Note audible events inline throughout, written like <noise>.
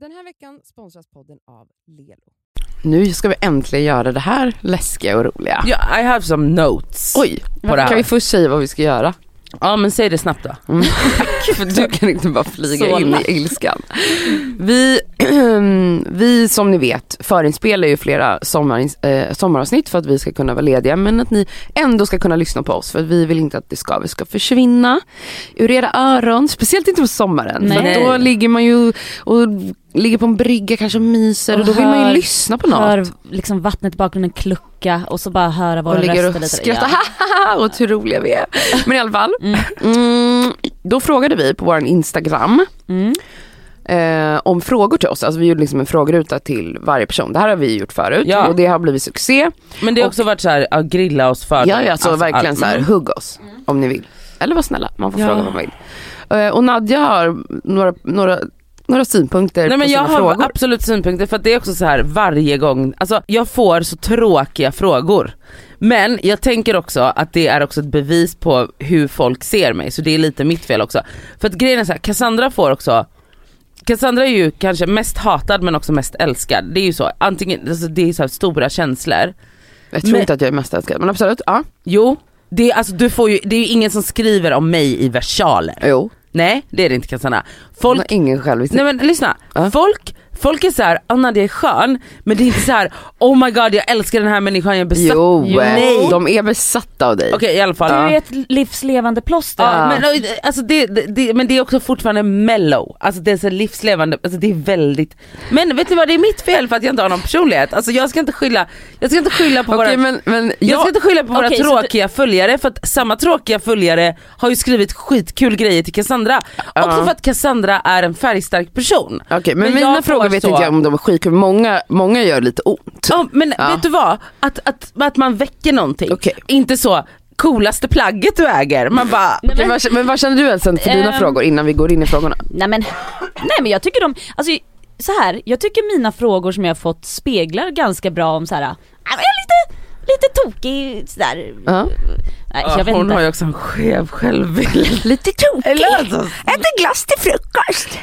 Den här veckan sponsras podden av Lelo. Nu ska vi äntligen göra det här läskiga och roliga. Ja, I have some notes. Oj, på det här. kan vi först säga vad vi ska göra? Ja men säg det snabbt då. <laughs> Mm. För du kan inte bara flyga Så in i ilskan. Vi, <clears throat> vi som ni vet förinspelar ju flera sommar, eh, sommaravsnitt för att vi ska kunna vara lediga men att ni ändå ska kunna lyssna på oss för att vi vill inte att det ska, vi ska försvinna ur era öron. Speciellt inte på sommaren för Nej. att då ligger man ju och ligger på en brygga kanske och myser och, då vill man ju hör- lyssna på något. Hör liksom vattnet i bakgrunden klucka och så bara höra våra och ligger röster och lite. skrattar Ja. <laughs> och hur roliga vi är. Men i alla fall, Mm. mm, då frågade vi på vår Instagram Mm. eh, om frågor till oss. Alltså vi gjorde liksom en frågeruta till varje person. Det här har vi gjort förut Ja. och det har blivit succé. Men det har Och- också varit så här, grilla oss för Ja, ja, så Alltså, verkligen allt. så här, hugg oss om ni vill. Eller var snälla, man får Ja. fråga vad man vill. Eh, och Nadja har några, några, några synpunkter Nej på men sina jag har frågor. absolut synpunkter för att det är också så här varje gång, alltså jag får så tråkiga frågor. Men jag tänker också att det är också ett bevis på hur folk ser mig så det är lite mitt fel också. För att grejen är så här, Cassandra får också Cassandra är ju kanske mest hatad men också mest älskad. Det är ju så, antingen, alltså det är så stora känslor. Jag tror men- inte att jag är mest älskad men absolut, ja. Jo, det är, alltså, du får ju, det är ju ingen som skriver om mig i versaler. Jo, Nej det är det inte Cassandra. hon Folk har ingen självinsikt. Nej men lyssna, Ja. folk, folk är såhär, oh, Nadia är skön, men det är inte så här: oh my god jag älskar den här människan, jag är besatt. Jo, Jo. Nej. de är besatta av dig. Okej i alla fall. Du är ett livslevande plåster. Ja, men, alltså det, det, det, men det är också fortfarande mellow, alltså det är så livslevande, alltså det är väldigt Men vet du vad det är mitt fel för att jag inte har någon personlighet, alltså jag ska inte skylla, jag ska inte skylla på Okej våra men, men jag ska inte skylla på våra tråkiga följare för att samma tråkiga följare har ju skrivit skitkul grejer till Cassandra. Också för att Cassandra är en färgstark person. Okej men, Men mina jag frågor får vet så- inte jag om de är skitkul, många, många gör lite ont. Ja men Ja. vet du vad? Att, att, att man väcker någonting. Okej. Inte så, coolaste plagget du äger. Man bara, Nej, men, vad, men vad känner du Elsen för dina Ehm. frågor innan vi går in i frågorna? nej men, nej men jag tycker de, alltså så här, jag tycker mina frågor som jag har fått speglar ganska bra om så här, "Ah, men jag är lite, lite tokig sådär. Ja. Nej, Ja, jag vet hon inte. har ju också en skev självbild. <laughs> Lite tokig. Alltså, Äter glass till frukost.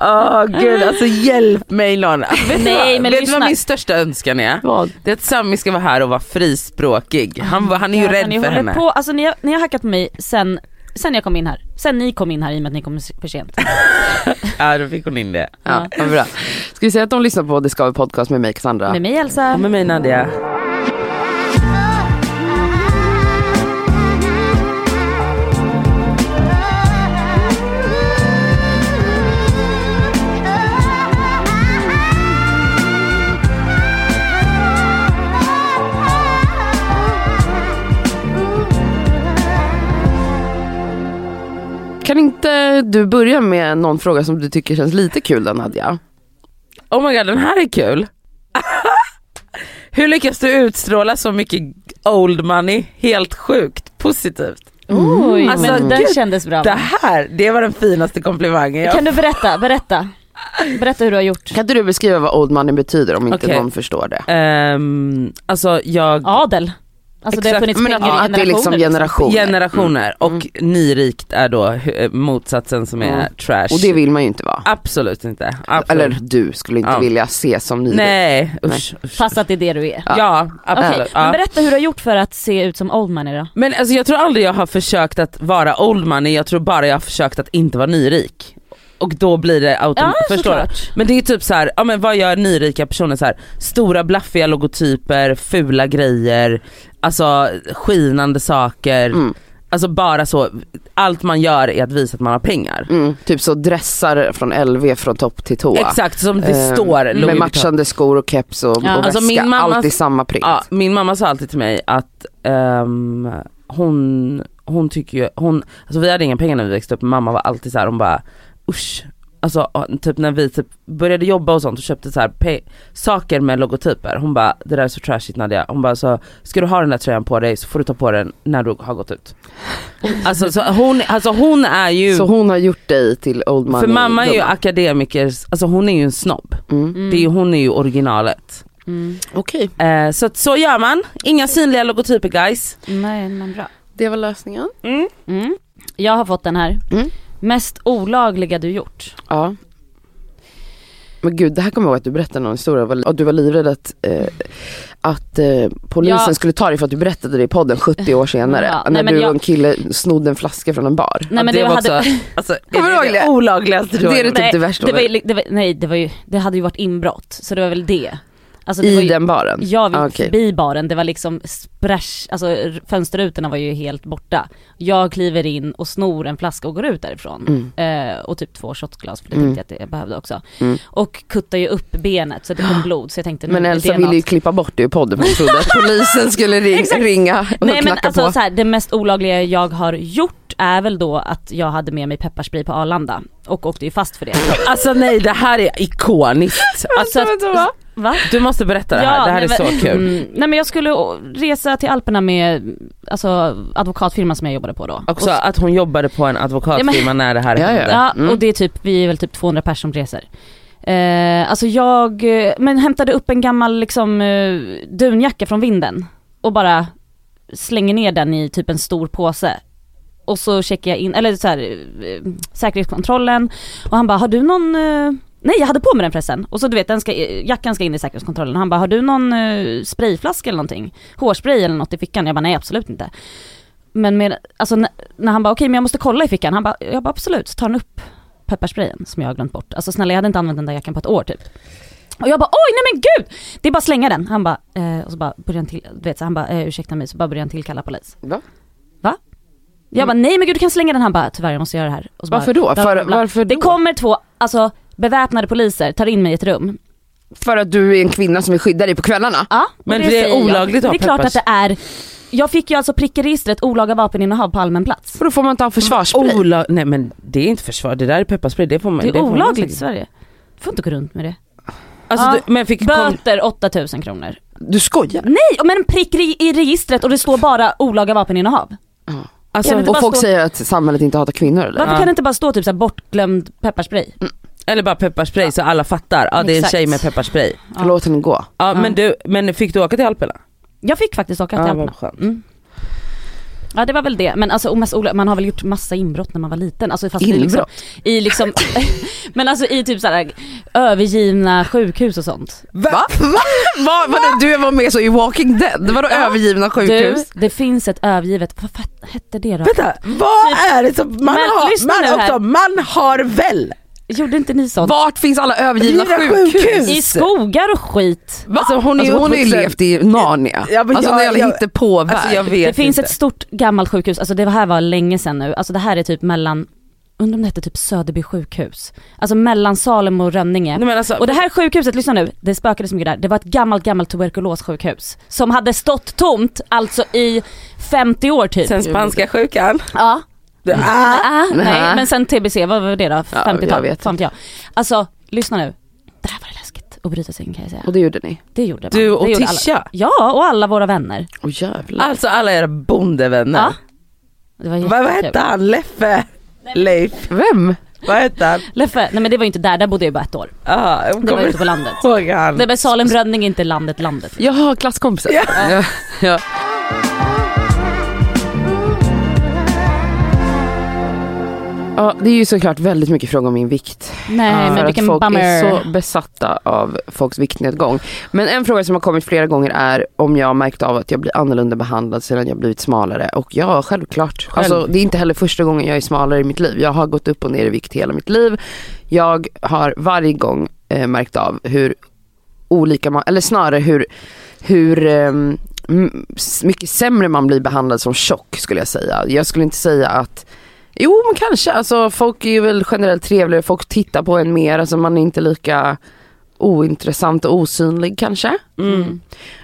åh gud alltså hjälp mig någon. <laughs> Vet du Nej, vad, men vet du vad min största önskan är? Vad? Det är att Sami ska vara här och vara frispråkig. Han, han är ju ni rädd för henne. På, alltså ni har, ni har hackat på mig sen, sen jag kom in här. Sen ni kom in här i och med att ni kom för sent. <laughs> Ja då fick hon in det. Ja, vad bra. Ska vi säga att de lyssnar på Det ska vi podcast med mig Cassandra? Med mig Elsa. Och med mig Nadia. Inte du börja med någon fråga som du tycker känns lite kul då Nadja? Oh my god den här är kul. <laughs> Hur lyckas du utstråla så mycket old money helt sjukt positivt? Oj, Alltså, men den gud, kändes bra. Det här, det var den finaste komplimangen jag Kan du berätta, <laughs> berätta. Berätta hur du har gjort. Kan inte du beskriva vad old money betyder om inte Okej. någon förstår det? Alltså alltså jag, Adel. Alltså det har Exakt. funnits Men pengar att, i att det är liksom generationer. generationer. generationer och nyrikt är då eh, motsatsen som är Mm. trash. Och det vill man ju inte vara. Absolut inte. Absolut. Eller du skulle inte Ja. vilja se som ny. Nej usch. usch. Fast att det är det du är. Ja, Okej, absolut. men ja. berätta hur du har gjort för att se ut som old money då. Men alltså jag tror aldrig jag har försökt att vara old money, jag tror bara jag har försökt att inte vara nyrik. Och då blir det automatiskt, Ja, förstår du? Men det är typ så här, ja men vad gör nyrika personer så här? Stora blaffiga logotyper, fula grejer, alltså skinande saker. Mm. Alltså bara så, allt man gör är att visa att man har pengar. Mm, typ så dressar från LV från topp till tå. Exakt som det Eh, står Med matchande skor och keps och, Ja. och Alltså, väska. min mammas- Alltid samma print. Ja, min mamma sa alltid till mig att ehm, hon, hon tycker ju, hon, alltså vi hade inga pengar när vi växte upp mamma var alltid så här, hon bara usch. Alltså typ när vi typ började jobba och sånt och köpte så här saker med logotyper. Hon bara det där är så trashigt Nadia. Hon bara så ska du ha den där tröjan på dig så får du ta på den när du har gått ut. Alltså, så hon, alltså hon är ju, Så hon har gjort dig till old money. för mamma är ju akademiker, alltså hon är ju en snobb. Mm. Det är hon är ju originalet. Mm. Okej, Eh, så så gör man, inga synliga logotyper guys. Nej men bra. det var lösningen. Mm. Jag har fått den här. Mest olagliga du gjort? Ja. Men gud, det här kommer jag ihåg att du berättade någon historia, och du var livrädd att, eh, att eh, polisen Ja. skulle ta dig för att du berättade det i podden 70 år senare. Ja, när nej, du och jag- en kille snodde en flaska från en bar. Nej men det, det, var hade, också, <laughs> alltså, är det? det olagligaste du Det är det typ nej, det värsta det var, ju- det var, nej det var ju, det hade ju varit inbrott, så det var väl det. Alltså, I ju, den baren? Jag gick Ah, okej. förbi baren, det var liksom sprash, alltså fönsterrutorna var ju helt borta. Jag kliver in och snor en flaska och går ut därifrån. Mm. Eh, och typ två shotglas för det Mm. tänkte jag att jag behövde också. Mm. Och kuttar ju upp benet så det kom <gasps> blod så jag tänkte Men är Elsa ville ju klippa bort det ur podden för hon trodde att <laughs> polisen skulle ring, ringa och Nej men knacka alltså på. så här, det mest olagliga jag har gjort är väl då att jag hade med mig pepparspray på Arlanda och åkte ju fast för det. Alltså nej det här är ikoniskt. Alltså, att- Va? du måste berätta det här, det här nej, är men- så kul. Mm, nej men jag skulle resa till Alperna med alltså, advokatfirman som jag jobbade på då. Också Och, att hon jobbade på en advokatfirma när det här Ja, ja. hände. ja, Mm. och det är typ, vi är väl typ 200 personer som reser. Eh, alltså jag, men hämtade upp en gammal liksom eh, dunjacka från vinden och bara slänger ner den i typ en stor påse. Och så checkar jag in, eller så här, eh, säkerhetskontrollen och han bara, har du någon eh, Nej jag hade på mig den förresten och så du vet den ska, jackan ska in i säkerhetskontrollen han bara har du någon eh, sprayflaska eller någonting? Hårspray eller något i fickan? Jag bara nej absolut inte. Men med, alltså när, när han bara okej men jag måste kolla i fickan, han bara, jag bara absolut, så tar han upp pepparsprayen som jag har glömt bort. Alltså snälla jag hade inte använt den där jackan på ett år typ. Och jag bara oj nej men gud! Det är bara att slänga den. Han bara, eh, och så bara börjar han till, du vet så han bara eh, ursäkta mig, så bara börjar han tillkalla polis. Va? Jag bara nej men gud du kan slänga den, han bara tyvärr jag måste göra det här. Och så Varför bara, då? bla, För, bla, varför Det då? kommer två, alltså beväpnade poliser, tar in mig i ett rum. För att du är en kvinna som vill skydda dig på kvällarna? Ja, och Men det är säger jag. olagligt att ha Det är klart att det är. Jag fick ju alltså prick i registret olaga vapeninnehav på allmän plats. För då får man inte ha försvarsspray? Ola- nej men det är inte försvar, det där är pepparspray, det får man Det är får man olagligt i säkert. Sverige. Du får inte gå runt med det. Alltså, Ja. du, men fick, Böter 8000 kronor. Du skojar? Nej, men en prick i i registret och det står bara olaga vapeninnehav. Alltså, Och folk stå- säger att samhället inte hatar kvinnor eller? Varför Ja. kan det inte bara stå typ så här bortglömd pepparspray? eller bara pepparspray så alla fattar, ja det är en Exakt. tjej med pepparspray. Ja. Låt henne gå. Ja, Ja. Men, du, men fick du åka till Alperna? Jag fick faktiskt åka till Ja, Alperna. Mm. Ja det var väl det, men alltså ola- man har väl gjort massa inbrott när man var liten. Alltså fast i liksom, Inbrott? i liksom, <laughs> men alltså i typ såhär övergivna sjukhus och sånt. Va? Va? <laughs> Va? Vadå, du var med så i Walking Dead? Vadå övergivna sjukhus? Du, det finns ett övergivet, vad hette det då? Vänta, vad är det som man Men har? Man, också, man har väl? Gjorde inte ni sånt? Vart finns alla övergivna sjukhus? sjukhus. I skogar och skit. Va? Alltså, hon är alltså, hon har ju levt i Narnia. Ja, men alltså jag- en jävla jag- hittepåvärld. Alltså jag Det finns inte. ett stort gammalt sjukhus, alltså det här var länge sedan nu, alltså det här är typ mellan, undrar om det hette typ Söderby sjukhus. Alltså mellan Salem och Rönninge. Nej, alltså, Och det här sjukhuset, lyssna nu, det spökade så mycket där. Det var ett gammalt, gammalt tuberkulossjukhus. Som hade stått tomt, alltså i 50 år typ. sen spanska sjukan. ja. Det, ah. Ah, nej, Nej. men sen TBC, vad var det då? Ja, 50-tal? jag vet. Fan vet jag. Alltså, lyssna nu. Det här var det läskigt att bryta sig in kan jag säga. Och det gjorde ni? Det gjorde man. Du och det. Tisha? Ja, och alla våra vänner. Åh jävlar. Alltså alla era bondevänner. Ja. Det var Vad, vad jättekul. hette han? Leffe? Leif? Vem? Vad hette han? Leffe, nej men det var ju inte där, där bodde jag bara ett år. Ah, jag Det var ute på landet. ihåg han. Nej men Salem Rönning inte landet, landet. Jaha, klasskompisar. Ja. Ja. Ja. Ja, det är ju såklart väldigt mycket fråga om min vikt. Nej för men att vilken folk bummer. är så besatta av folks viktnedgång. Men en fråga som har kommit flera gånger är om jag har märkt av att jag blir annorlunda behandlad sedan jag blivit smalare. Och ja, självklart. Alltså, det är inte heller första gången jag är smalare i mitt liv. Jag har gått upp och ner i vikt hela mitt liv. Jag har varje gång eh, märkt av hur olika man, eller snarare hur, hur s- mycket sämre man blir behandlad som tjock skulle jag säga. Jag skulle inte säga att Jo men kanske, alltså folk är ju väl generellt trevligare, folk tittar på en mer, alltså man är inte lika ointressant och osynlig kanske. Mm.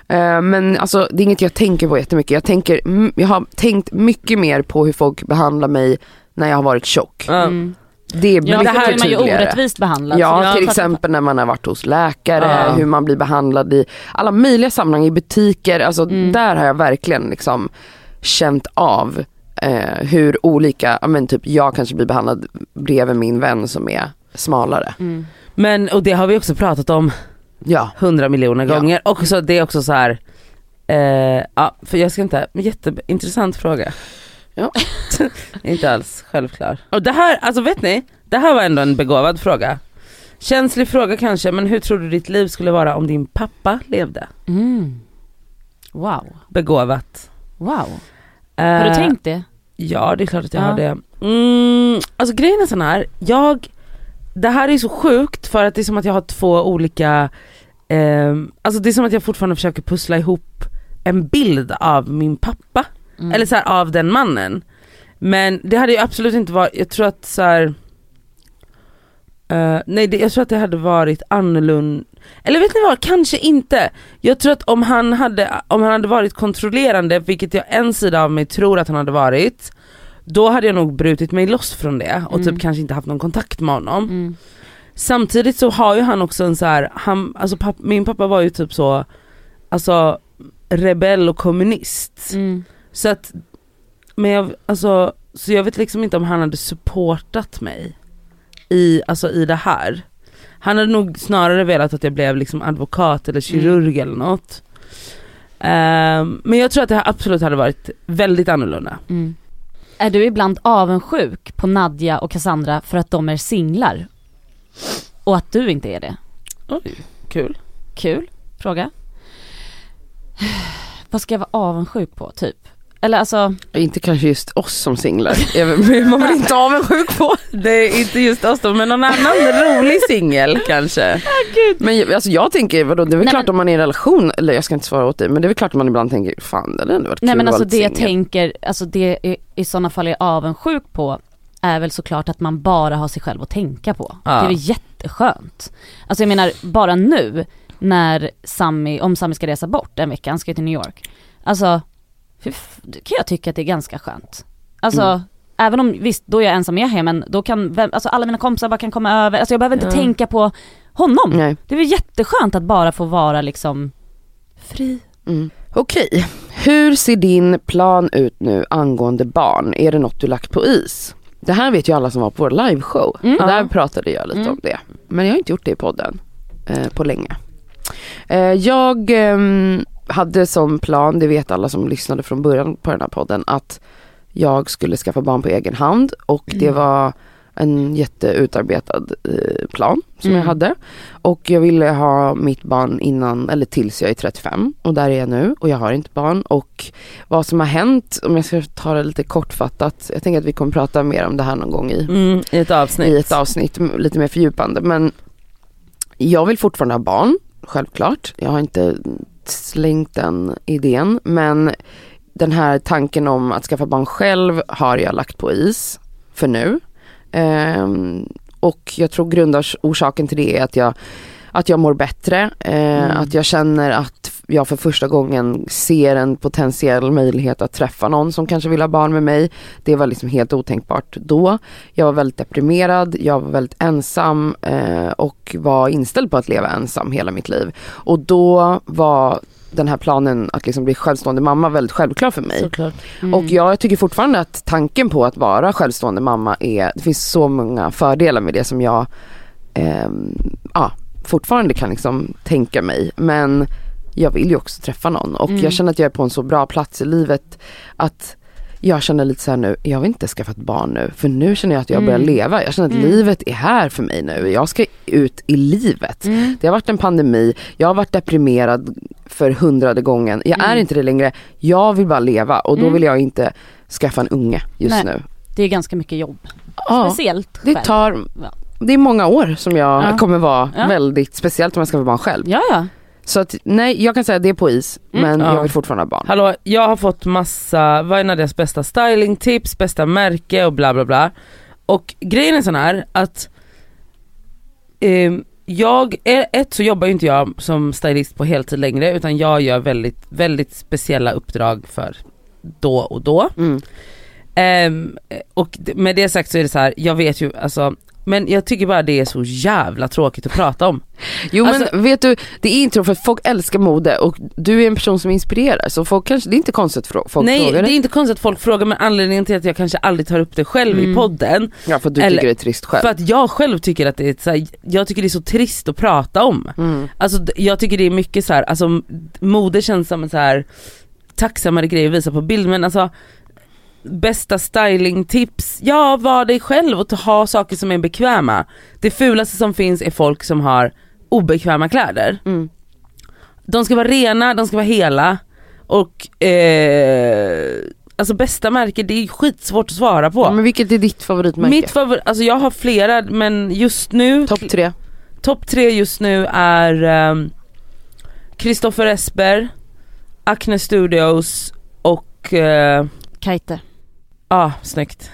Eh, men alltså det är inget jag tänker på jättemycket. Jag, tänker, jag har tänkt mycket mer på hur folk behandlar mig när jag har varit tjock. Mm. Det blir Ja mycket det här är man ju orättvist behandlad. Ja, till exempel när man har varit hos läkare, Ja. hur man blir behandlad i alla möjliga sammanhang, i butiker. Alltså Mm. där har jag verkligen liksom känt av eh, hur olika, ja, men typ jag kanske blir behandlad bredvid min vän som är smalare. Mm. Men och det har vi också pratat om Ja. hundra miljoner Ja. gånger. Och så, det är också så här. Eh, ja, för jag ska inte, men jätteintressant fråga. Ja. <laughs> inte alls självklar. Och det här, alltså vet ni, det här var ändå en begåvad fråga. Känslig fråga kanske, men hur tror du ditt liv skulle vara om din pappa levde? Mm. Wow. Begåvat. Wow. Har du Eh, tänkt det? Ja det är klart att jag Ja. har det. Mm, alltså grejen är sån här, jag, det här är så sjukt för att det är som att jag har två olika, ehm, alltså det är som att jag fortfarande försöker pussla ihop en bild av min pappa. Mm. Eller så här, av den mannen. Men det hade ju absolut inte varit, jag tror att så här. Eh, nej det, jag tror att det hade varit annorlunda, eller vet ni vad, kanske inte. Jag tror att om han hade, om han hade varit kontrollerande, vilket jag en sida av mig tror att han hade varit, då hade jag nog brutit mig loss från det och Mm. typ kanske inte haft någon kontakt med honom. Mm. Samtidigt så har ju han också en så här, han, alltså papp, min pappa var ju typ så, alltså rebell och kommunist. Mm. Så att, men jag, alltså, så jag vet liksom inte om han hade supportat mig i, alltså i det här. Han hade nog snarare velat att jag blev liksom advokat eller kirurg eller något. Ehm, men jag tror att det här absolut hade varit väldigt annorlunda. Mm. Är du ibland avundsjuk på Nadja och Cassandra för att de är singlar? Och att du inte är det? Oj, kul. Kul fråga. Vad ska jag vara avundsjuk på typ? Eller alltså, Inte kanske just oss som singlar, man vill inte avundsjuk på. Det är inte just oss då, men någon annan rolig singel kanske. <laughs> Men alltså jag tänker, vadå, det är väl Nej, klart men- om man är i en relation, eller jag ska inte svara åt dig, men det är väl klart att man ibland tänker, fan det hade ändå varit kul nej men alltså det jag tänker, alltså det i, i sådana fall är avundsjuk på är väl såklart att man bara har sig själv att tänka på. Ja. Det är väl jätteskönt. Alltså jag menar bara nu när Sammy, om Sammy ska resa bort en vecka, han ska till New York. Alltså, det kan jag tycka att det är ganska skönt. Alltså, Mm. även om, visst då är jag ensam med hem men då kan, vem, alltså alla mina kompisar bara kan komma över, alltså jag behöver inte Ja. tänka på honom. Nej. Det är väl jätteskönt att bara få vara liksom fri. Mm. Okej, hur ser din plan ut nu angående barn? Är det något du lagt på is? Det här vet ju alla som var på vår liveshow. Mm. Där pratade jag lite Mm. om det. Men jag har inte gjort det i podden eh, på länge. Eh, jag ehm, hade som plan, det vet alla som lyssnade från början på den här podden, att jag skulle skaffa barn på egen hand och det Mm. var en jätteutarbetad eh, plan som Mm. jag hade. Och jag ville ha mitt barn innan, eller tills jag är 35 och där är jag nu och jag har inte barn. Och vad som har hänt, om jag ska ta det lite kortfattat, jag tänker att vi kommer prata mer om det här någon gång i Mm, I ett avsnitt. i ett avsnitt lite mer fördjupande. Men jag vill fortfarande ha barn, självklart. Jag har inte slängt den idén. Men den här tanken om att skaffa barn själv har jag lagt på is för nu. Ehm, och jag tror grundorsaken till det är att jag, att jag mår bättre. Eh, Mm. Att jag känner att jag för första gången ser en potentiell möjlighet att träffa någon som kanske vill ha barn med mig. Det var liksom helt otänkbart då. Jag var väldigt deprimerad, jag var väldigt ensam eh, och var inställd på att leva ensam hela mitt liv. Och då var den här planen att liksom bli självstående mamma väldigt självklar för mig. Mm. Och jag tycker fortfarande att tanken på att vara självstående mamma är, det finns så många fördelar med det som jag ehm, ja, fortfarande kan liksom tänka mig. Men jag vill ju också träffa någon och Mm. jag känner att jag är på en så bra plats i livet att jag känner lite så här nu, jag vill inte skaffa ett barn nu för nu känner jag att jag börjar Mm. leva. Jag känner att Mm. livet är här för mig nu. Jag ska ut i livet. Mm. Det har varit en pandemi, jag har varit deprimerad för hundrade gången. Jag är Mm. inte det längre. Jag vill bara leva och då Mm. vill jag inte skaffa en unge just Nej. nu. Det är ganska mycket jobb. Ja, Speciellt det själv. tar, Ja. det är många år som jag Ja. kommer vara Ja. väldigt, speciellt om jag ska vara barn själv. Ja ja. Så att, nej, jag kan säga att det är på is, Mm. men Ja. jag vill fortfarande ha barn. Hallå, jag har fått massa, vad är Nadias bästa stylingtips, bästa märke och bla bla bla. Och grejen är sån här att ehm, jag, eh, ett så jobbar ju inte jag som stylist på heltid längre utan jag gör väldigt, väldigt speciella uppdrag för då och då. Mm. Ehm, och med det sagt så är det så här, jag vet ju alltså men jag tycker bara det är så jävla tråkigt att prata om. Jo Alltså- men vet du, det är inte för att folk älskar mode och du är en person som inspirerar så folk kanske, det är inte konstigt att folk Nej frågar det är inte konstigt att folk frågar men anledningen till att jag kanske aldrig tar upp det själv i Mm. podden Ja för att du eller- tycker det är trist själv. För att jag själv tycker att det är så här, jag tycker det är så trist att prata om. Mm. Alltså jag tycker det är mycket så här, alltså mode känns som en så här tacksammare grej att visa på bild men alltså bästa stylingtips, ja var dig själv och ta- ha saker som är bekväma. Det fulaste som finns är folk som har obekväma kläder. Mm. De ska vara rena, de ska vara hela och eh, alltså bästa märke det är skitsvårt att svara på. Ja, men vilket är ditt favoritmärke? Mitt favorit, alltså jag har flera men just nu, Topp tre. topp tre just nu är ehm, Kristoffer Esper, Acne Studios och eh, Kajte. Ja, snyggt.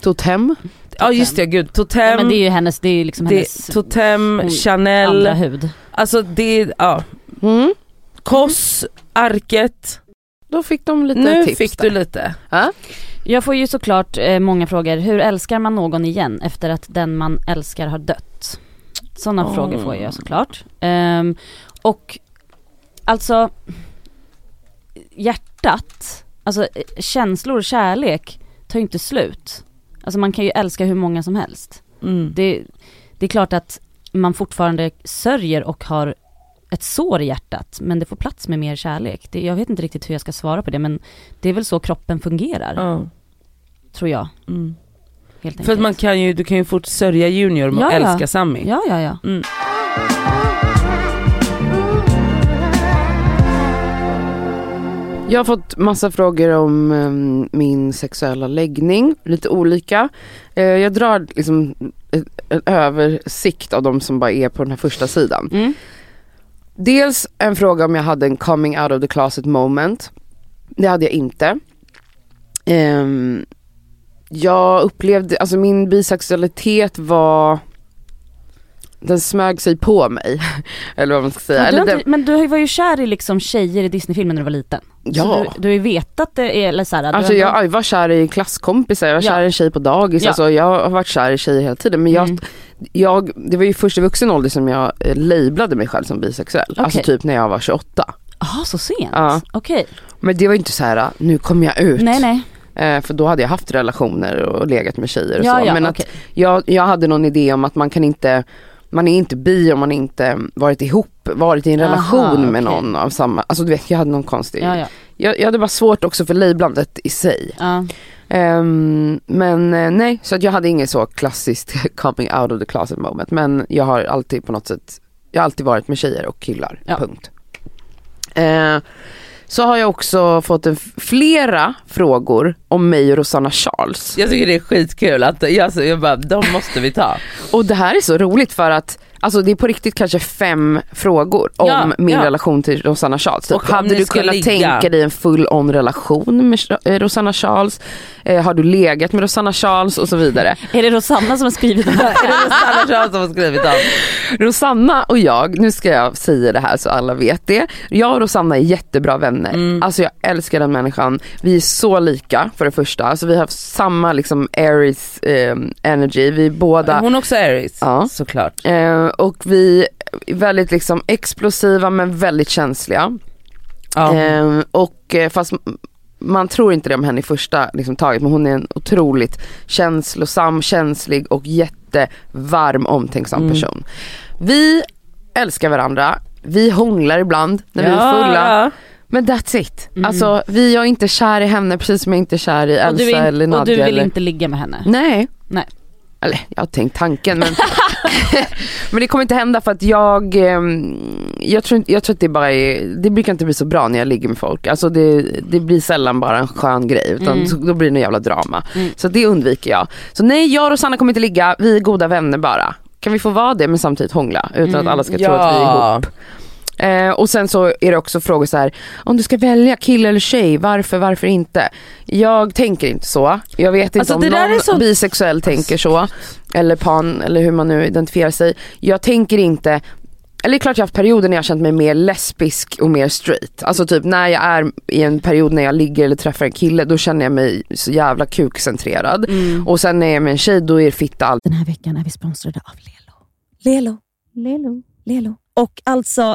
Totem. Ja just det, gud. Totem, Ja, men det är ju hennes, det är ju liksom det, hennes Totem, Chanel, andra hud. alltså det, ja. Mm. Koss, Arket. Då fick de lite Nu tips fick där. du lite. Ja. Jag får ju såklart eh, många frågor. Hur älskar man någon igen efter att den man älskar har dött? Sådana Oh. frågor får jag såklart. Ehm, och alltså hjärtat, alltså eh, känslor och kärlek tar ju inte slut. Alltså man kan ju älska hur många som helst. Mm. Det, det är klart att man fortfarande sörjer och har ett sår i hjärtat men det får plats med mer kärlek. Det, jag vet inte riktigt hur jag ska svara på det men det är väl så kroppen fungerar, Ja. tror jag. Mm. För att man kan ju, du kan ju fort sörja Junior och Ja, ja. älska Sammy. Ja, ja, ja. Mm. Jag har fått massa frågor om em, min sexuella läggning, lite olika. Eh, jag drar liksom en översikt av de som bara är på den här första sidan. Mm. Dels en fråga om jag hade en coming out of the closet moment. Det hade jag inte. Ehm, jag upplevde, alltså min bisexualitet var den smög sig på mig. <laughs> Eller vad man ska säga. Ja, du inte, men du var ju kär i liksom tjejer i Disneyfilmer när du var liten. ja. Så du, du har ju vetat det, är- eller såhär, du Alltså jag, jag var kär i klasskompisar, jag var kär i en tjej på dagis, Ja. alltså jag har varit kär i tjejer hela tiden men jag, Mm. jag, det var ju först i vuxen ålder som jag eh, lablade mig själv som bisexuell. Alltså Okej. typ när jag var 28. Jaha, så sent? Ja. Okej. Men det var ju inte så här, nu kommer jag ut. Nej, nej. Eh, för då hade jag haft relationer och legat med tjejer och Ja, så. ja, Men okej. att jag, jag hade någon idé om att man kan inte, man är inte bi om man inte varit ihop, varit i en Aha, relation med okej. någon av samma, alltså du vet jag hade någon konstig, Ja, ja. jag, jag hade bara svårt också för lablandet i sig. ja. Ehm, men eh, nej, så att jag hade inget så klassiskt <laughs> coming out of the closet moment. Men jag har alltid på något sätt, jag har alltid varit med tjejer och killar, punkt. Eh, så har jag också fått en, flera frågor om mig och Rosanna Charles. Jag tycker det är skitkul att, jag, så jag bara, de måste vi ta. Och det här är så roligt för att Alltså det är på riktigt kanske fem frågor om Ja, min ja. relation till Rosanna Charles. Typ, hade du kunnat ligga. tänka dig en full on relation med eh, Rosanna Charles? Eh, har du legat med Rosanna Charles och så vidare. <laughs> Är det Rosanna som har skrivit här? <laughs> Är det Rosanna Charles som har skrivit dem? Rosanna och jag, nu ska jag säga det här så alla vet det. Jag och Rosanna är jättebra vänner. Mm. Alltså jag älskar den människan. Vi är så lika för det första. Alltså vi har samma liksom Aries eh, energy. Vi båda Hon är också Aries, Ja. såklart. eh, och vi är väldigt liksom explosiva men väldigt känsliga. Ja. Eh, och eh, fast man tror inte det om henne i första liksom, taget men hon är en otroligt känslosam, känslig och jättevarm omtänksam Mm. person. Vi älskar varandra, vi hånglar ibland när vi är fulla. ja. Men that's it. Mm. Alltså vi är inte kär i henne precis som jag inte är kär i Elsa är, eller in, Nadja. och du vill eller... inte ligga med henne? Nej. Nej. Eller jag har tänkt tanken men, <laughs> <laughs> men det kommer inte hända för att jag, ehm, jag, tror, jag tror att det bara är, det brukar inte bli så bra när jag ligger med folk. Alltså det, det blir sällan bara en skön grej utan Mm. då blir det en jävla drama. Mm. Så det undviker jag. Så nej, jag och Sanna kommer inte ligga, vi är goda vänner bara. Kan vi få vara det men samtidigt hångla utan Mm. att alla ska tro att vi är ihop. Eh, och sen så är det också frågor så här, om du ska välja kille eller tjej, varför, varför inte? Jag tänker inte så. Jag vet inte Alltså, om det någon så- bisexuell tänker så. Eller pan, eller hur man nu identifierar sig. Jag tänker inte, eller det är klart jag har haft perioder när jag har känt mig mer lesbisk och mer straight. Alltså typ när jag är i en period när jag ligger eller träffar en kille, då känner jag mig så jävla kukcentrerad. Mm. Och sen när jag är med en tjej, då är fitta allt. Den här veckan är vi sponsrade av Lelo. Lelo. Lelo. Lelo. Och alltså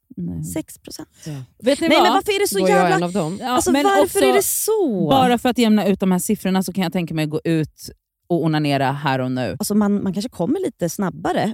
Nej. 6 procent. Vet ni Nej vad? men varför är det så Då jag en jävla... av dem. Ja, Alltså, men varför också, är det så? Bara för att jämna ut de här siffrorna så kan jag tänka mig att gå ut och onanera här och nu. Alltså man, man kanske kommer lite snabbare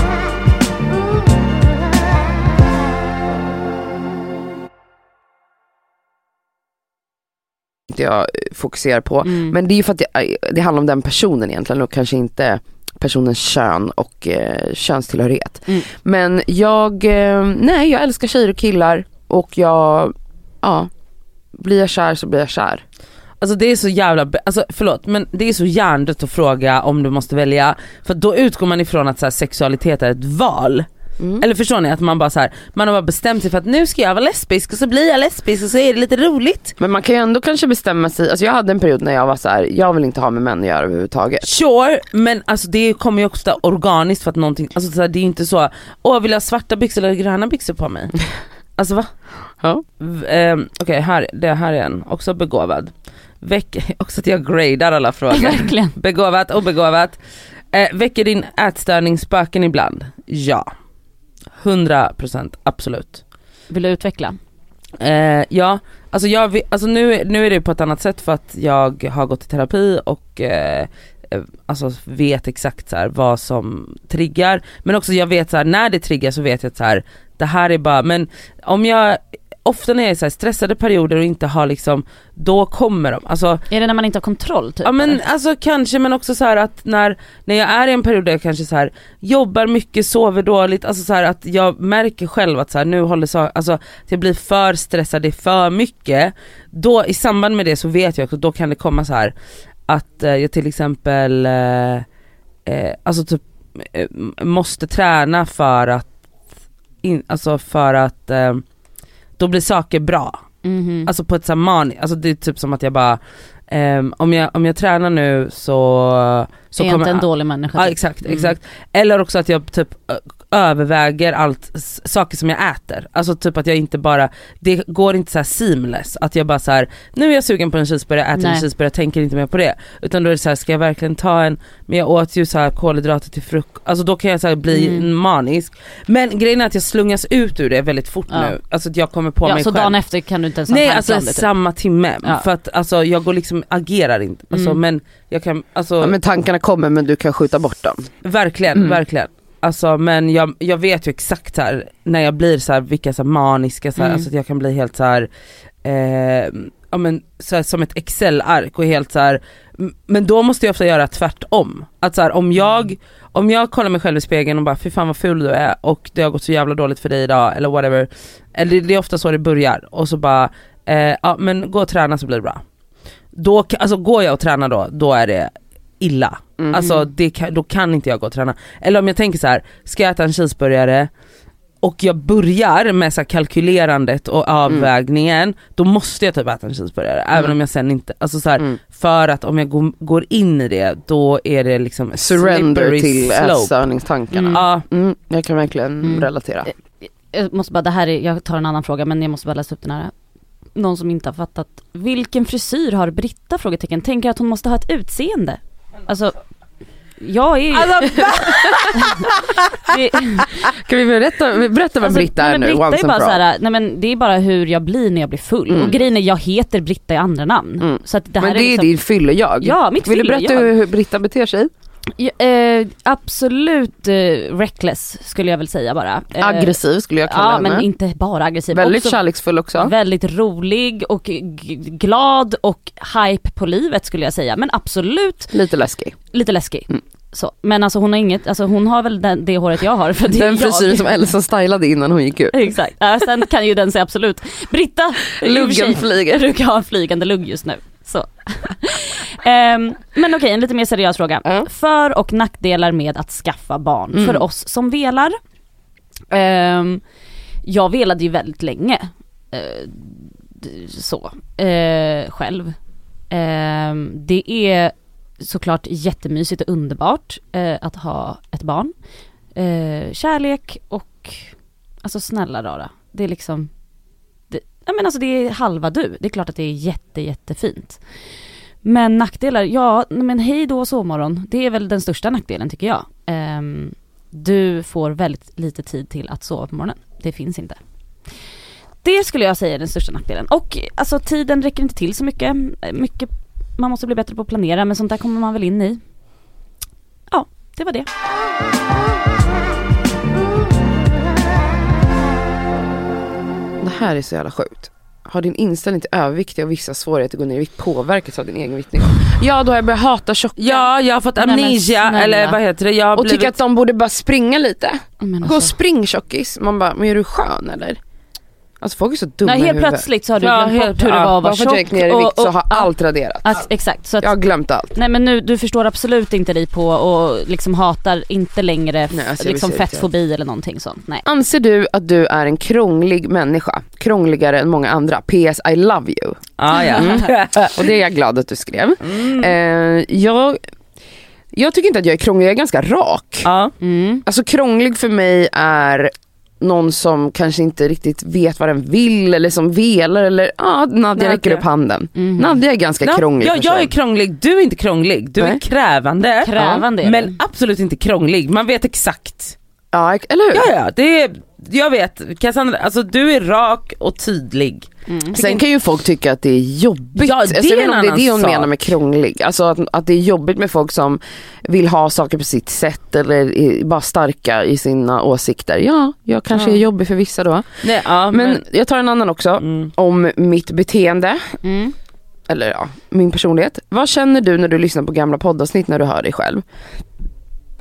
Det jag fokuserar på. Mm. Men det är ju för att det, det handlar om den personen egentligen och kanske inte personens kön och eh, könstillhörighet. Mm. Men jag, eh, nej jag älskar tjejer och killar och jag, ja, blir jag kär så blir jag kär. Alltså det är så jävla, alltså förlåt men det är så hjärndött att fråga om du måste välja. För då utgår man ifrån att så här, sexualitet är ett val. Mm. Eller förstår ni att man bara så här, man har bara bestämt sig för att nu ska jag vara lesbisk och så blir jag lesbisk och så är det lite roligt. Men man kan ju ändå kanske bestämma sig, alltså jag hade en period när jag var så här: jag vill inte ha med män att göra överhuvudtaget. Sure, men alltså det kommer ju också organiskt för att någonting, alltså så här, det är inte så, åh vill jag ha svarta byxor eller gröna byxor på mig? <laughs> Alltså va? Ja. Ehm, Okej, här, det här är en, också begåvad. Väck, <laughs> också att jag gradar alla frågor. <laughs> Verkligen. Begåvat, obegåvat. Eh, väcker din ätstörning spöken ibland? Ja. 100% absolut. Vill du utveckla? Eh, ja, alltså, jag, alltså nu, nu är det på ett annat sätt för att jag har gått i terapi och eh, eh, alltså vet exakt så vad som triggar. Men också jag vet så här, när det triggar så vet jag att så här, det här är bara, men om jag, ofta när jag är så här stressade perioder och inte har liksom, då kommer de. Alltså Är det när man inte har kontroll typ? Ja men eller? alltså kanske men också så här att när, när jag är i en period där jag kanske så här jobbar mycket, sover dåligt, alltså så att jag märker själv att så här, nu håller så, alltså att jag blir för stressad, det är för mycket. Då i samband med det så vet jag också, då kan det komma så här att eh, jag till exempel eh, eh, alltså typ eh, måste träna för att, in, alltså för att eh, då blir saker bra. Mhm. Alltså på ett så här man, alltså det är typ som att jag bara ehm, om, jag, om jag tränar nu så, så är kommer inte en dålig människa. Ja typ. exakt, Mm. exakt. Eller också att jag typ överväger allt, saker som jag äter. Alltså typ att jag inte bara, det går inte så här seamless, att jag bara så här, nu är jag sugen på en cheeseburgare, äter en Nej. cheeseburgare, tänker inte mer på det. Utan då är det så här, ska jag verkligen ta en, men jag åt ju så här kolhydrater till frukost, alltså då kan jag så här bli Mm. manisk. Men grejen är att jag slungas ut ur det väldigt fort Ja. nu, alltså att jag kommer på Ja, mig så själv. dagen efter kan du inte ens ha Nej en alltså typ. samma timme, Ja. för att alltså, jag går liksom, agerar inte. Alltså, Mm. Men jag kan, alltså Ja, men tankarna kommer men du kan skjuta bort dem. verkligen, Mm. verkligen. Alltså men jag, jag vet ju exakt så här, när jag blir så här, vilka så här maniska, så här, Mm. alltså att jag kan bli helt så här, eh, ja men så här, som ett excel-ark och helt så här. men då måste jag ofta göra tvärtom. Att så här, om jag, om jag kollar mig själv i spegeln och bara fy fan vad ful du är och det har gått så jävla dåligt för dig idag eller whatever. Eller det är ofta så det börjar och så bara, eh, ja men gå och träna så blir det bra. Då, alltså går jag och tränar då, då är det illa. Mm. Alltså det kan, då kan inte jag gå och träna. Eller om jag tänker så här, ska jag äta en cheeseburgare och jag börjar med så kalkylerandet och avvägningen, då måste jag typ äta en cheeseburgare. Även Mm. om jag sen inte, alltså så här, Mm. för att om jag går, går in i det då är det liksom Surrender till ätstörningstankarna. Mm. Ja, Mm, jag kan verkligen Mm. relatera. Jag måste bara, det här är, jag tar en annan fråga men jag måste bara läsa upp den här. Någon som inte har fattat. Vilken frisyr har Britta? Frågetecken. Tänker att hon måste ha ett utseende. Alltså, jag är ju... Alltså, <laughs> det, Kan vi berätta, berätta vem Alltså, Britta är nu, Britta once är bara all. såhär, nej men det är bara hur jag blir när jag blir full. Mm. Och grejen är jag heter Britta i andra namn. Mm. Så att det här Men det är liksom, din fylle-jag. Ja, mitt Vill du berätta hur Britta beter sig? Ja, eh, absolut eh, reckless skulle jag väl säga bara. Eh, Aggressiv skulle jag kalla Ja henne. men inte bara aggressiv. Väldigt också kärleksfull också. Väldigt rolig och glad och hype på livet skulle jag säga. Men absolut Lite läskig. lite läskig. Mm. Så. Men alltså hon har inget, alltså hon har väl den, det håret jag har för det Den frisyren som Elsa stylade innan hon gick ut. Exakt, ja, sen kan ju den säga absolut. Britta, Luggen flyger. brukar ha en flygande lugg just nu. <laughs> Ehm, men okej, en lite mer seriös fråga. Ja. För och nackdelar med att skaffa barn Mm. för oss som velar. Ehm, jag velade ju väldigt länge. d- så, eh, själv. Ehm, det är såklart jättemysigt och underbart eh, att ha ett barn. Kärlek och, alltså snälla rara. Det är liksom, ja, men alltså det är halva du. Det är klart att det är jätte jättefint. Men nackdelar, ja men hej då sovmorgon. Det är väl den största nackdelen tycker jag. Um, du får väldigt lite tid till att sova på morgonen. Det finns inte. Det skulle jag säga är den största nackdelen. Och alltså tiden räcker inte till så mycket. mycket. Man måste bli bättre på att planera men sånt där kommer man väl in i. Ja, det var det. Här är så jävla sjukt. Har din inställning till övervikt och vissa svårigheter att gå ner i vikt påverkats av din egen viktnivå? Ja, då har jag börjat hata tjocka. ja, jag har fått amnesia eller vad heter det? Jag har och blivit... tycker att de borde bara springa lite. Men Gå och alltså, spring tjockis. Man bara, men är du skön eller? Alltså folk är så dumma nej, helt plötsligt så har du Ja, glömt helt- bort hur det var att vara för att jag gick tjock. ner i vikt och- så har allt raderats. att, exakt, så att Jag har glömt allt. Nej men nu, du förstår absolut inte dig på och liksom hatar inte längre Nej, alltså, liksom fettfobi eller någonting sånt. Nej. Anser du att du är en krånglig människa? Krångligare än många andra? PS I love you. Ah, ja. Mm. <laughs> Och det är jag glad att du skrev. Mm. Eh, jag, jag tycker inte att jag är krånglig, jag är ganska rak. Ja. Mm. Alltså krånglig för mig är någon som kanske inte riktigt vet vad den vill eller som velar eller ja, Nadja Nadja. räcker upp handen. Mhm. Nadja är ganska Ja, krånglig jag, jag är krånglig, du är inte krånglig. Du är Nej. krävande. Krävande är du. Men absolut inte krånglig, man vet exakt. Ja, eller hur? Ja ja, det är, jag vet, Cassandra, alltså du är rak och tydlig. Mm. Sen kan ju folk tycka att det är jobbigt. Ja, det alltså, jag är vet inte en om det är det hon sak. menar med krånglig. Alltså att, att det är jobbigt med folk som vill ha saker på sitt sätt eller är bara starka i sina åsikter. Ja, jag kanske Ja. är jobbig för vissa då. Nej, ja, Men, men, jag tar en annan också. mm. Om mitt beteende, Mm. eller ja, min personlighet. Vad känner du när du lyssnar på gamla poddavsnitt när du hör dig själv?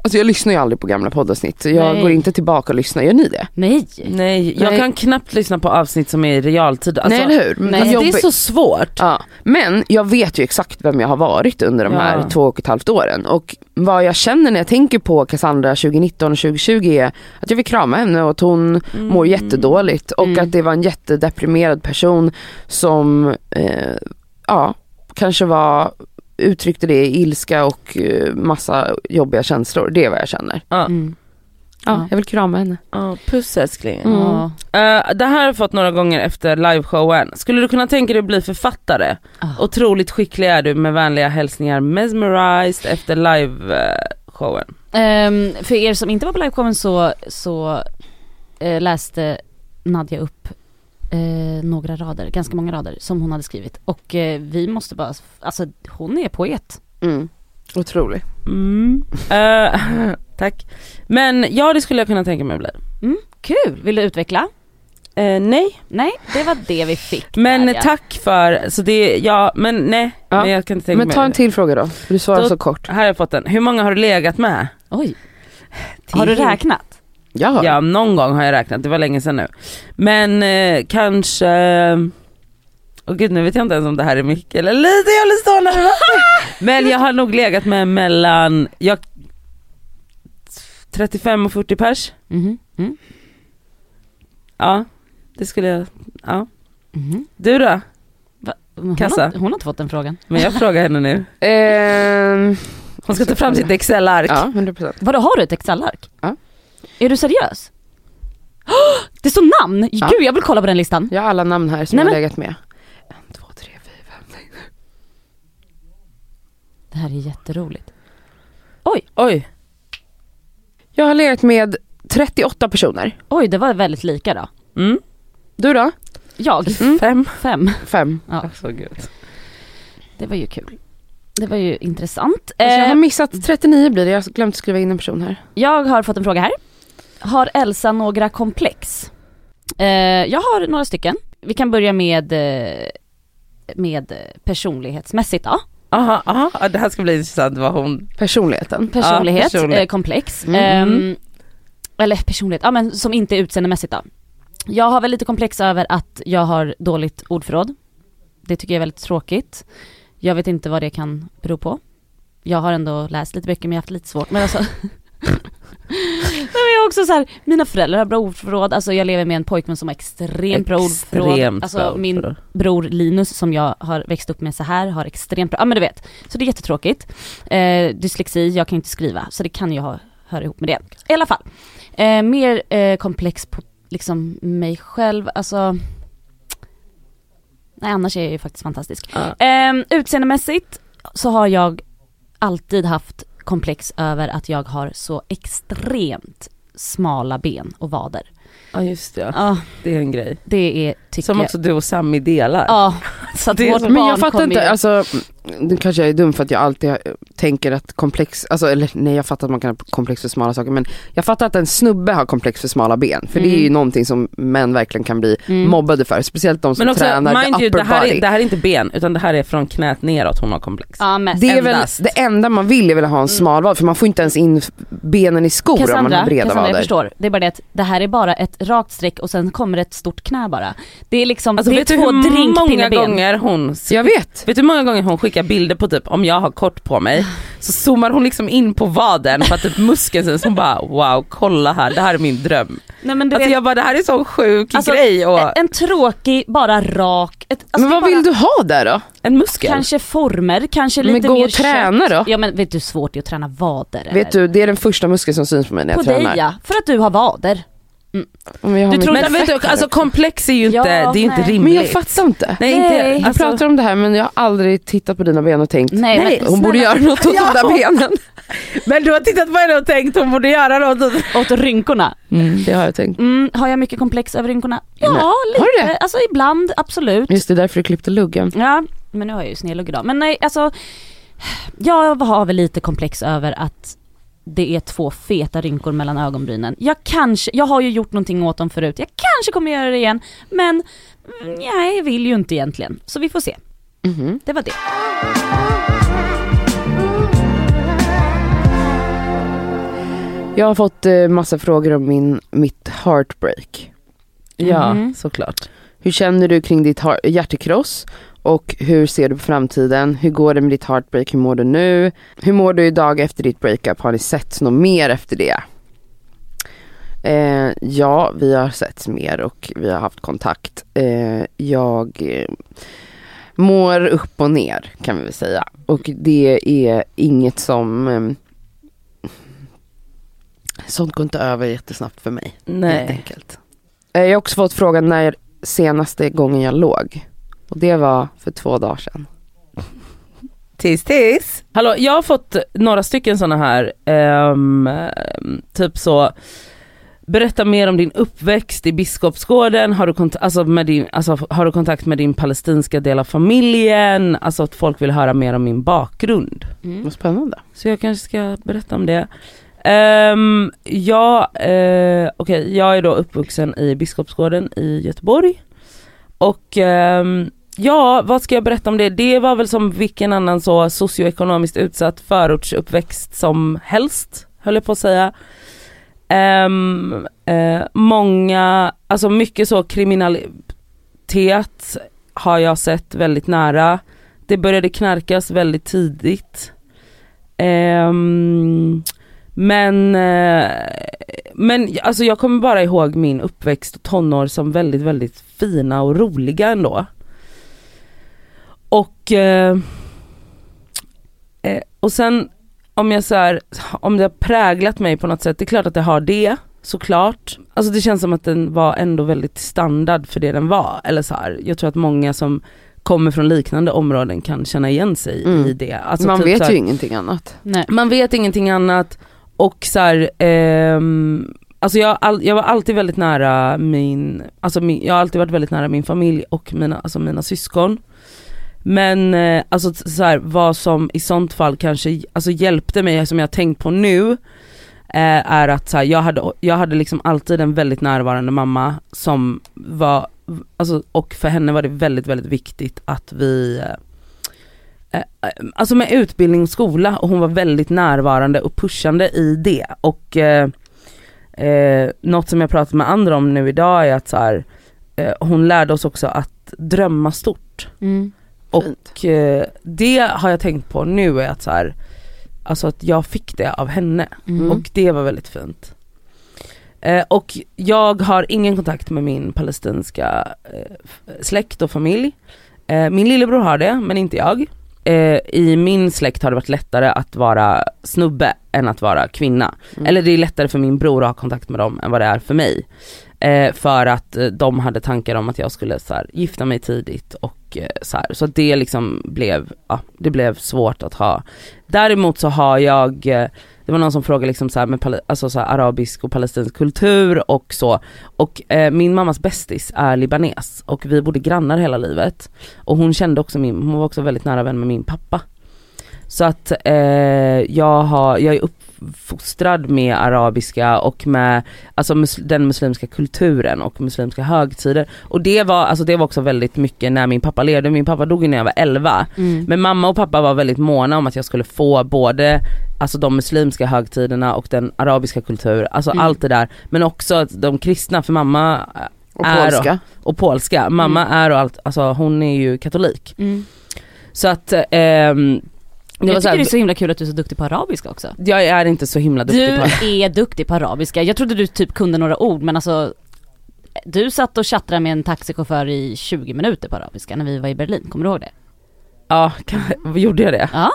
Alltså jag lyssnar ju aldrig på gamla poddavsnitt. så Jag Nej. går inte tillbaka och lyssnar. Gör ni det? Nej. Nej, jag Nej. kan knappt lyssna på avsnitt som är i realtid. Alltså, Nej eller hur? nej. Alltså, det är så svårt. Ja, men jag vet ju exakt vem jag har varit under de här Ja. två och ett halvt åren. Och vad jag känner när jag tänker på Cassandra 2019 och 2020 är att jag vill krama henne och att hon mår jättedåligt. Och Mm. att det var en jättedeprimerad person som, eh, ja, kanske var uttryckte det i ilska och eh, massa jobbiga känslor. Det är vad jag känner. Ja. Mm. Ja, Ja. jag vill krama henne. Ja, puss älskling. Mm. Ja. Eh, det här har jag fått några gånger efter liveshowen. Skulle du kunna tänka dig att bli författare? Ah. Otroligt skicklig är du med vänliga hälsningar mesmerized efter liveshowen. Ehm, för er som inte var på liveshowen så, så eh, läste Nadja upp eh, några rader, ganska många rader som hon hade skrivit. Och eh, vi måste bara, alltså hon är poet. Mm. Otrolig. Mm. <laughs> Eh, <laughs> tack. Men ja det skulle jag kunna tänka mig bli. Kul! Vill du utveckla? Eh, nej, Nej, det var det vi fick. <laughs> men där, ja. tack för, så det, ja men nej. Ja. Men jag kan inte tänka Men mig ta en till fråga då, för du svarar Då- så kort. Här har jag fått den. Hur många har du legat med? Oj. Har du räknat? Jaha. Ja någon gång har jag räknat, det var länge sedan nu. Men eh, kanske, åh gud nu vet jag inte ens om det här är mycket eller lite, jag blir så nervös. <laughs> Men jag har nog legat med mellan, jag, 35 och 40 pers. Mhm. Mm. Ja, det skulle jag, ja. Mhm. Du då? Va? Hon, Kassa. har, hon har inte fått den frågan. Men jag frågar henne nu. <laughs> Ehm, Hon ska ta fram sitt Excel-ark. Ja, 100%. Vadå, har du ett Excel-ark? Ja. Är du seriös? Det står namn! Ja. Gud jag vill kolla på den listan. Jag har alla namn här som Nej, jag har men- legat med. En, två, tre, fyra, fem, sex. Det här är jätteroligt. Oj. Jag har legat med 38 personer. Oj, det var väldigt lika då. Mm. Du då? Jag, Fem. fem. Fem. Ja, Alltså gud. det var ju kul. Det var ju intressant. Alltså jag har Eh, missat 39 blir det, jag har glömt skriva in en person här. jag har fått en fråga här. Har Elsa några komplex? Eh, jag har några stycken. Vi kan börja med, eh, med personlighetsmässigt då. Aha, aha, Ja, det här ska bli intressant vad hon... Personligheten. Personlighet, personlighet. Eh, komplex. Mm. Ehm, eller personlighet, ja men som inte är utseendemässigt då. Jag har väl lite komplex över att jag har dåligt ordförråd. Det tycker jag är väldigt tråkigt. Jag vet inte vad det kan bero på. Jag har ändå läst lite böcker men jag har haft lite svårt. Men alltså <laughs> Men jag också så här, mina föräldrar har bra ordförråd, alltså jag lever med en pojkvän som har extremt bra ordförråd. Alltså min bror Linus som jag har växt upp med så här har extremt bra, ja men du vet. Så det är jättetråkigt. Eh, dyslexi, jag kan inte skriva, så det kan ju ha, höra ihop med det. I alla fall. Eh, mer eh, komplex på liksom mig själv, alltså Nej annars är jag ju faktiskt fantastisk. Ja. Eh, utseendemässigt så har jag alltid haft komplex över att jag har så extremt smala ben och vader. Ja just det, Ja, det är en grej. det är, tycker Som också du och Sami delar. Ja, så att Det vårt barn Men jag fattar inte, ju- alltså nu kanske jag är dum för att jag alltid tänker att komplex, alltså eller nej jag fattar att man kan ha komplex för smala saker men jag fattar att en snubbe har komplex för smala ben för det är ju Mm. någonting som män verkligen kan bli Mm. mobbade för, speciellt de som Men också, tränar mind the you, upper det här, body. är, det här är inte ben utan det här är från knät neråt hon har komplex. Ja, mest. det är väl endast. det enda man vill är väl att ha en smal vad för man får inte ens in benen i skor om man Cassandra, har breda Cassandra jag vader. förstår. Det är bara det att det här är bara ett rakt streck och sen kommer ett stort knä bara. Det är liksom, Alltså det är vet du två hur många drinkpinneben. gånger hon Jag vet. Vet du hur många gånger hon skickar bilder på typ om jag har kort på mig så zoomar hon liksom in på vaden för att typ muskeln sen så hon bara wow kolla här det här är min dröm. Nej, men du Alltså vet, jag bara det här är så sjuk Alltså, grej och en tråkig, bara rak, ett, alltså men vad bara, vill du ha där då? en muskel. Kanske former, kanske Men lite gå mer och träna kött. då. Ja men vet du hur svårt det är att träna vader eller? Vet du, det är den första muskeln som syns på mig när jag På tränar. dig ja, för att du har vader. Har Du tror Men vet du, alltså komplex är ju inte, Ja, det är inte nej. rimligt. Men jag fattar inte. Nej, Nej. inte, Jag alltså, pratar om det här men jag har aldrig tittat på dina ben och tänkt Nej, nej, men hon borde snälla. göra något åt de där benen. <laughs> men du har tittat på henne och tänkt hon borde göra något. <laughs> Åt rynkorna. Mm, det har jag tänkt. Mm, har jag mycket komplex över rynkorna? Ja, Nej. lite. Har du det? Alltså ibland, absolut. Just det, därför du klippte luggen. Ja, men nu har jag ju snedlugg idag. Men nej, alltså jag har väl lite komplex över att det är två feta rynkor mellan ögonbrynen. Jag kanske, jag har ju gjort någonting åt dem förut, jag kanske kommer göra det igen, men mm, nej, jag vill ju inte egentligen. Så vi får se. Mhm. Det var det. Jag har fått eh, massa frågor om min, mitt heartbreak. Ja Mhm. såklart. Hur känner du kring ditt hjärtekross? Och hur ser du på framtiden? Hur går det med ditt heartbreak? Hur mår du nu? Hur mår du idag efter ditt breakup? Har ni sett något mer efter det? Eh, ja, vi har sett mer och vi har haft kontakt. Eh, jag eh, mår upp och ner kan vi väl säga. Och det är inget som... Eh, sånt går inte över jättesnabbt för mig. Helt Nej. enkelt. Eh, Jag har också fått frågan när senaste gången jag låg. Och det var för två dagar sedan. Tis tis. Hallå jag har fått några stycken sådana här, ehm, typ så Berätta mer om din uppväxt i Biskopsgården, har du, kont- alltså med din, alltså, har du kontakt med din palestinska del av familjen? Alltså att folk vill höra mer om min bakgrund. Mm. Vad spännande. Så jag kanske ska berätta om det. Um, ja, eh, okej, jag är då uppvuxen i Biskopsgården i Göteborg. Och ehm, ja, vad ska jag berätta om det? Det var väl som vilken annan så socioekonomiskt utsatt förortsuppväxt som helst, höll jag på att säga. Um, uh, många, alltså mycket så kriminalitet har jag sett väldigt nära. Det började knarkas väldigt tidigt. Um, men, uh, men alltså jag kommer bara ihåg min uppväxt och tonår som väldigt, väldigt fina och roliga ändå. Och, eh, eh, och sen om jag så här, om det har präglat mig på något sätt, det är klart att det har det såklart. Alltså det känns som att den var ändå väldigt standard för det den var. Eller så här, jag tror att många som kommer från liknande områden kan känna igen sig Mm. i det. Alltså Man typ vet så här- ju ingenting annat. Nej. man vet ingenting annat och så här, ehm, alltså jag, all, jag var alltid väldigt nära min, alltså min, jag har alltid varit väldigt nära min familj och mina, alltså mina syskon. Men eh, alltså så här, vad som i sånt fall kanske alltså hjälpte mig, som jag har tänkt på nu, eh, är att så här, jag, hade, jag hade liksom alltid en väldigt närvarande mamma som var, alltså, och för henne var det väldigt väldigt viktigt att vi eh, Eh, alltså med utbildning och skola och hon var väldigt närvarande och pushande i det. Och eh, eh, något som jag pratat med andra om nu idag är att så här, eh, hon lärde oss också att drömma stort. Mm. Och eh, det har jag tänkt på nu är att så här, alltså att jag fick det av henne Mm. och det var väldigt fint. Eh, och jag har ingen kontakt med min palestinska eh, släkt och familj. Eh, min lillebror har det, men inte jag. Eh, I min släkt har det varit lättare att vara snubbe än att vara kvinna. Mm. Eller det är lättare för min bror att ha kontakt med dem än vad det är för mig. Eh, för att eh, de hade tankar om att jag skulle så här, gifta mig tidigt och eh, så här. Så det liksom blev, ja, det blev svårt att ha. Däremot så har jag, eh, det var någon som frågade liksom så här med alltså så här arabisk och palestinsk kultur och så. Och eh, min mammas bästis är libanes och vi bodde grannar hela livet. Och hon kände också min, hon var också väldigt nära vän med min pappa. Så att eh, jag, har, jag är uppfostrad med arabiska och med alltså mus, den muslimska kulturen och muslimska högtider. Och det var, alltså det var också väldigt mycket när min pappa levde, min pappa dog ju när jag var 11. Mm. Men mamma och pappa var väldigt måna om att jag skulle få både Alltså de muslimska högtiderna och den arabiska kultur, alltså Mm. allt det där. Men också att de kristna, för mamma Och är polska. och polska, mamma är och allt, alltså hon är ju katolik. Mm. Så att ehm, det Jag tycker här, det är så himla kul att du är så duktig på arabiska också. jag är inte så himla duktig Du på det. är duktig på arabiska. Jag trodde du typ kunde några ord men alltså du satt och tjattrade med en taxichaufför i 20 minuter på arabiska när vi var i Berlin, kommer du ihåg det? Ja, kan, <laughs> gjorde jag det? Ja.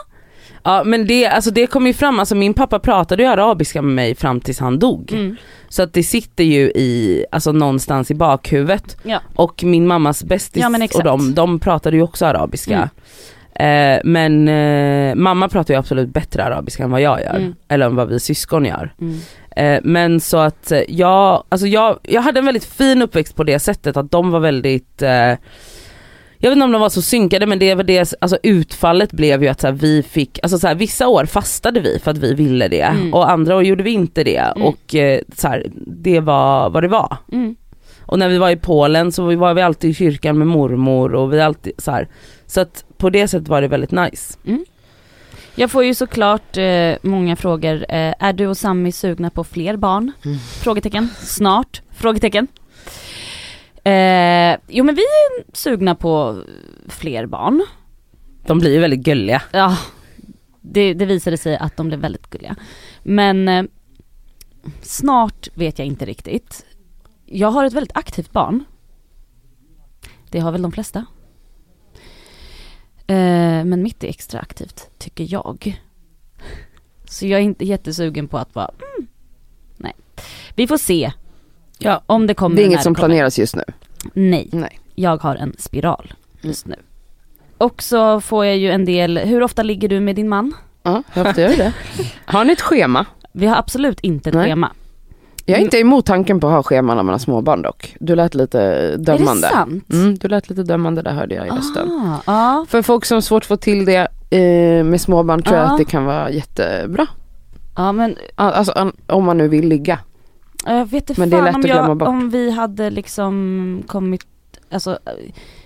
Ja men det, alltså det kom ju fram, alltså min pappa pratade ju arabiska med mig fram tills han dog. Mm. Så att det sitter ju i, alltså någonstans i bakhuvudet. Ja. Och min mammas bästis Ja, och de, de pratade ju också arabiska. Mm. Eh, men eh, mamma pratar ju absolut bättre arabiska än vad jag gör. Mm. Eller än vad vi syskon gör. Mm. Eh, men så att eh, jag, alltså jag, jag hade en väldigt fin uppväxt på det sättet att de var väldigt eh, jag vet inte om de var så synkade men det var det, alltså utfallet blev ju att så här, vi fick, alltså så här, vissa år fastade vi för att vi ville det Mm. och andra år gjorde vi inte det Mm. och eh, så här, det var vad det var. Mm. Och när vi var i Polen så var vi alltid i kyrkan med mormor och vi alltid så här. Så att på det sättet var det väldigt nice. Jag får ju såklart eh, många frågor. Eh, är du och Sami sugna på fler barn? Mm. Frågetecken. Snart? Frågetecken. Eh, jo men vi är sugna på fler barn. De blir ju väldigt gulliga. Ja, det, det visade sig att de blev väldigt gulliga. Men eh, snart vet jag inte riktigt. Jag har ett väldigt aktivt barn. Det har väl de flesta. Eh, men mitt är extra aktivt, tycker jag. Så jag är inte jättesugen på att vara, mm, nej. Vi får se Ja. om det kommer Det är inget som kommer. planeras just nu. Nej, Nej. jag har en spiral just nu. Och så får jag ju en del, hur ofta ligger du med din man? Ja, hur ofta gör du det? <laughs> Har ni ett schema? Vi har absolut inte ett Nej. schema. Jag är inte emot tanken på att ha scheman när man har småbarn dock. Du lät lite dömande. Är det sant? Mm, du lät lite dömande där hörde jag i rösten. Ah, ja. För folk som har svårt att få till det eh, med småbarn tror jag Ja. att det kan vara jättebra. ja men Al- Alltså om man nu vill ligga. jag vet inte Men det är fan lätt om, jag, om vi hade liksom kommit, alltså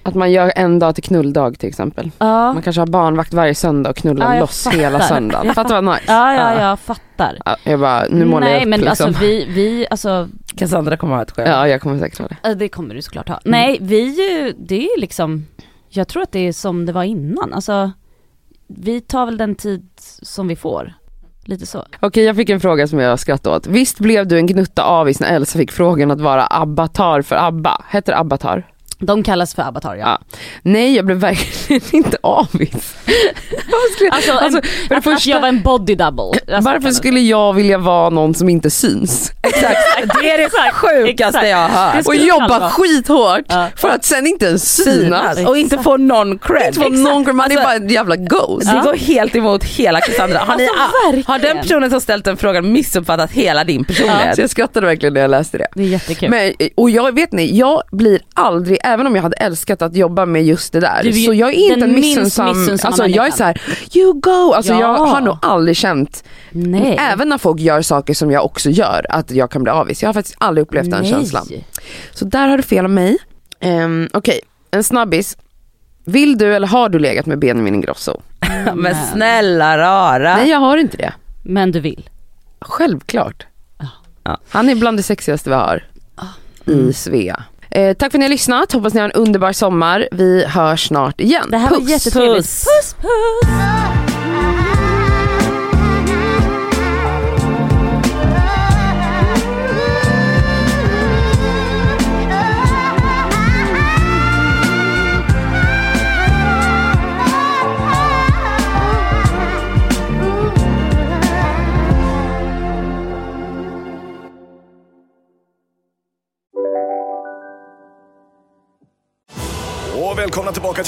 Att man gör en dag till knulldag till exempel. ja. Man kanske har barnvakt varje söndag och knullar Ja, loss fattar. hela söndagen. Jag Fattar vad nice? Ja, ja, jag fattar. Ja, jag bara, nu målar Nej jag upp men liksom. alltså vi, vi, alltså Cassandra kommer ha ett skämt. Ja jag kommer säkert ha det. det kommer du såklart ha. Nej vi ju, det är liksom, jag tror att det är som det var innan, alltså vi tar väl den tid som vi får. Lite så. Okej jag fick en fråga som jag skrattade åt. Visst blev du en gnutta avis när Elsa fick frågan att vara abbatar för ABBA? Heter det abbatar? De kallas för avatar ja. Ja. Nej jag blev verkligen <laughs> inte avis. Skulle- Alltså, alltså, en, för att, att första, jag var en body double. Alltså, varför skulle jag vilja vara någon som inte syns? Exakt, <laughs> det är det Exakt, sjukaste exakt. jag har hört. Och jobba vara. skithårt Ja. för att sen inte ens synas. Synas och inte få någon cred. Inte få någon, man är Alltså, bara en jävla ghost. Det går helt emot hela Cassandra. Har, ni, Alltså, har den personen som ställt den frågan missuppfattat hela din personlighet? Så jag skrattade verkligen när jag läste det. Det är jättekul. Men, och jag vet ni, jag blir aldrig, även om jag hade älskat att jobba med just det där, så jag är inte en minst missunnsam, alltså jag är så här: you go, alltså Ja. jag har nog aldrig känt, Nej. även när folk gör saker som jag också gör, att jag kan bli avis. Jag har faktiskt aldrig upplevt den Nej. känslan. Så där har du fel av mig. Um, Okej, en snabbis. Vill du eller har du legat med Benjamin Ingrosso? <laughs> Men snälla rara. Nej jag har inte det. Men du vill. Självklart. Ja. Han är bland det sexigaste vi har i Svea. Eh, tack för att ni har lyssnat, hoppas ni har en underbar sommar. Vi hörs snart igen. Det här var Puss. jättetrevligt. Puss. Puss puss.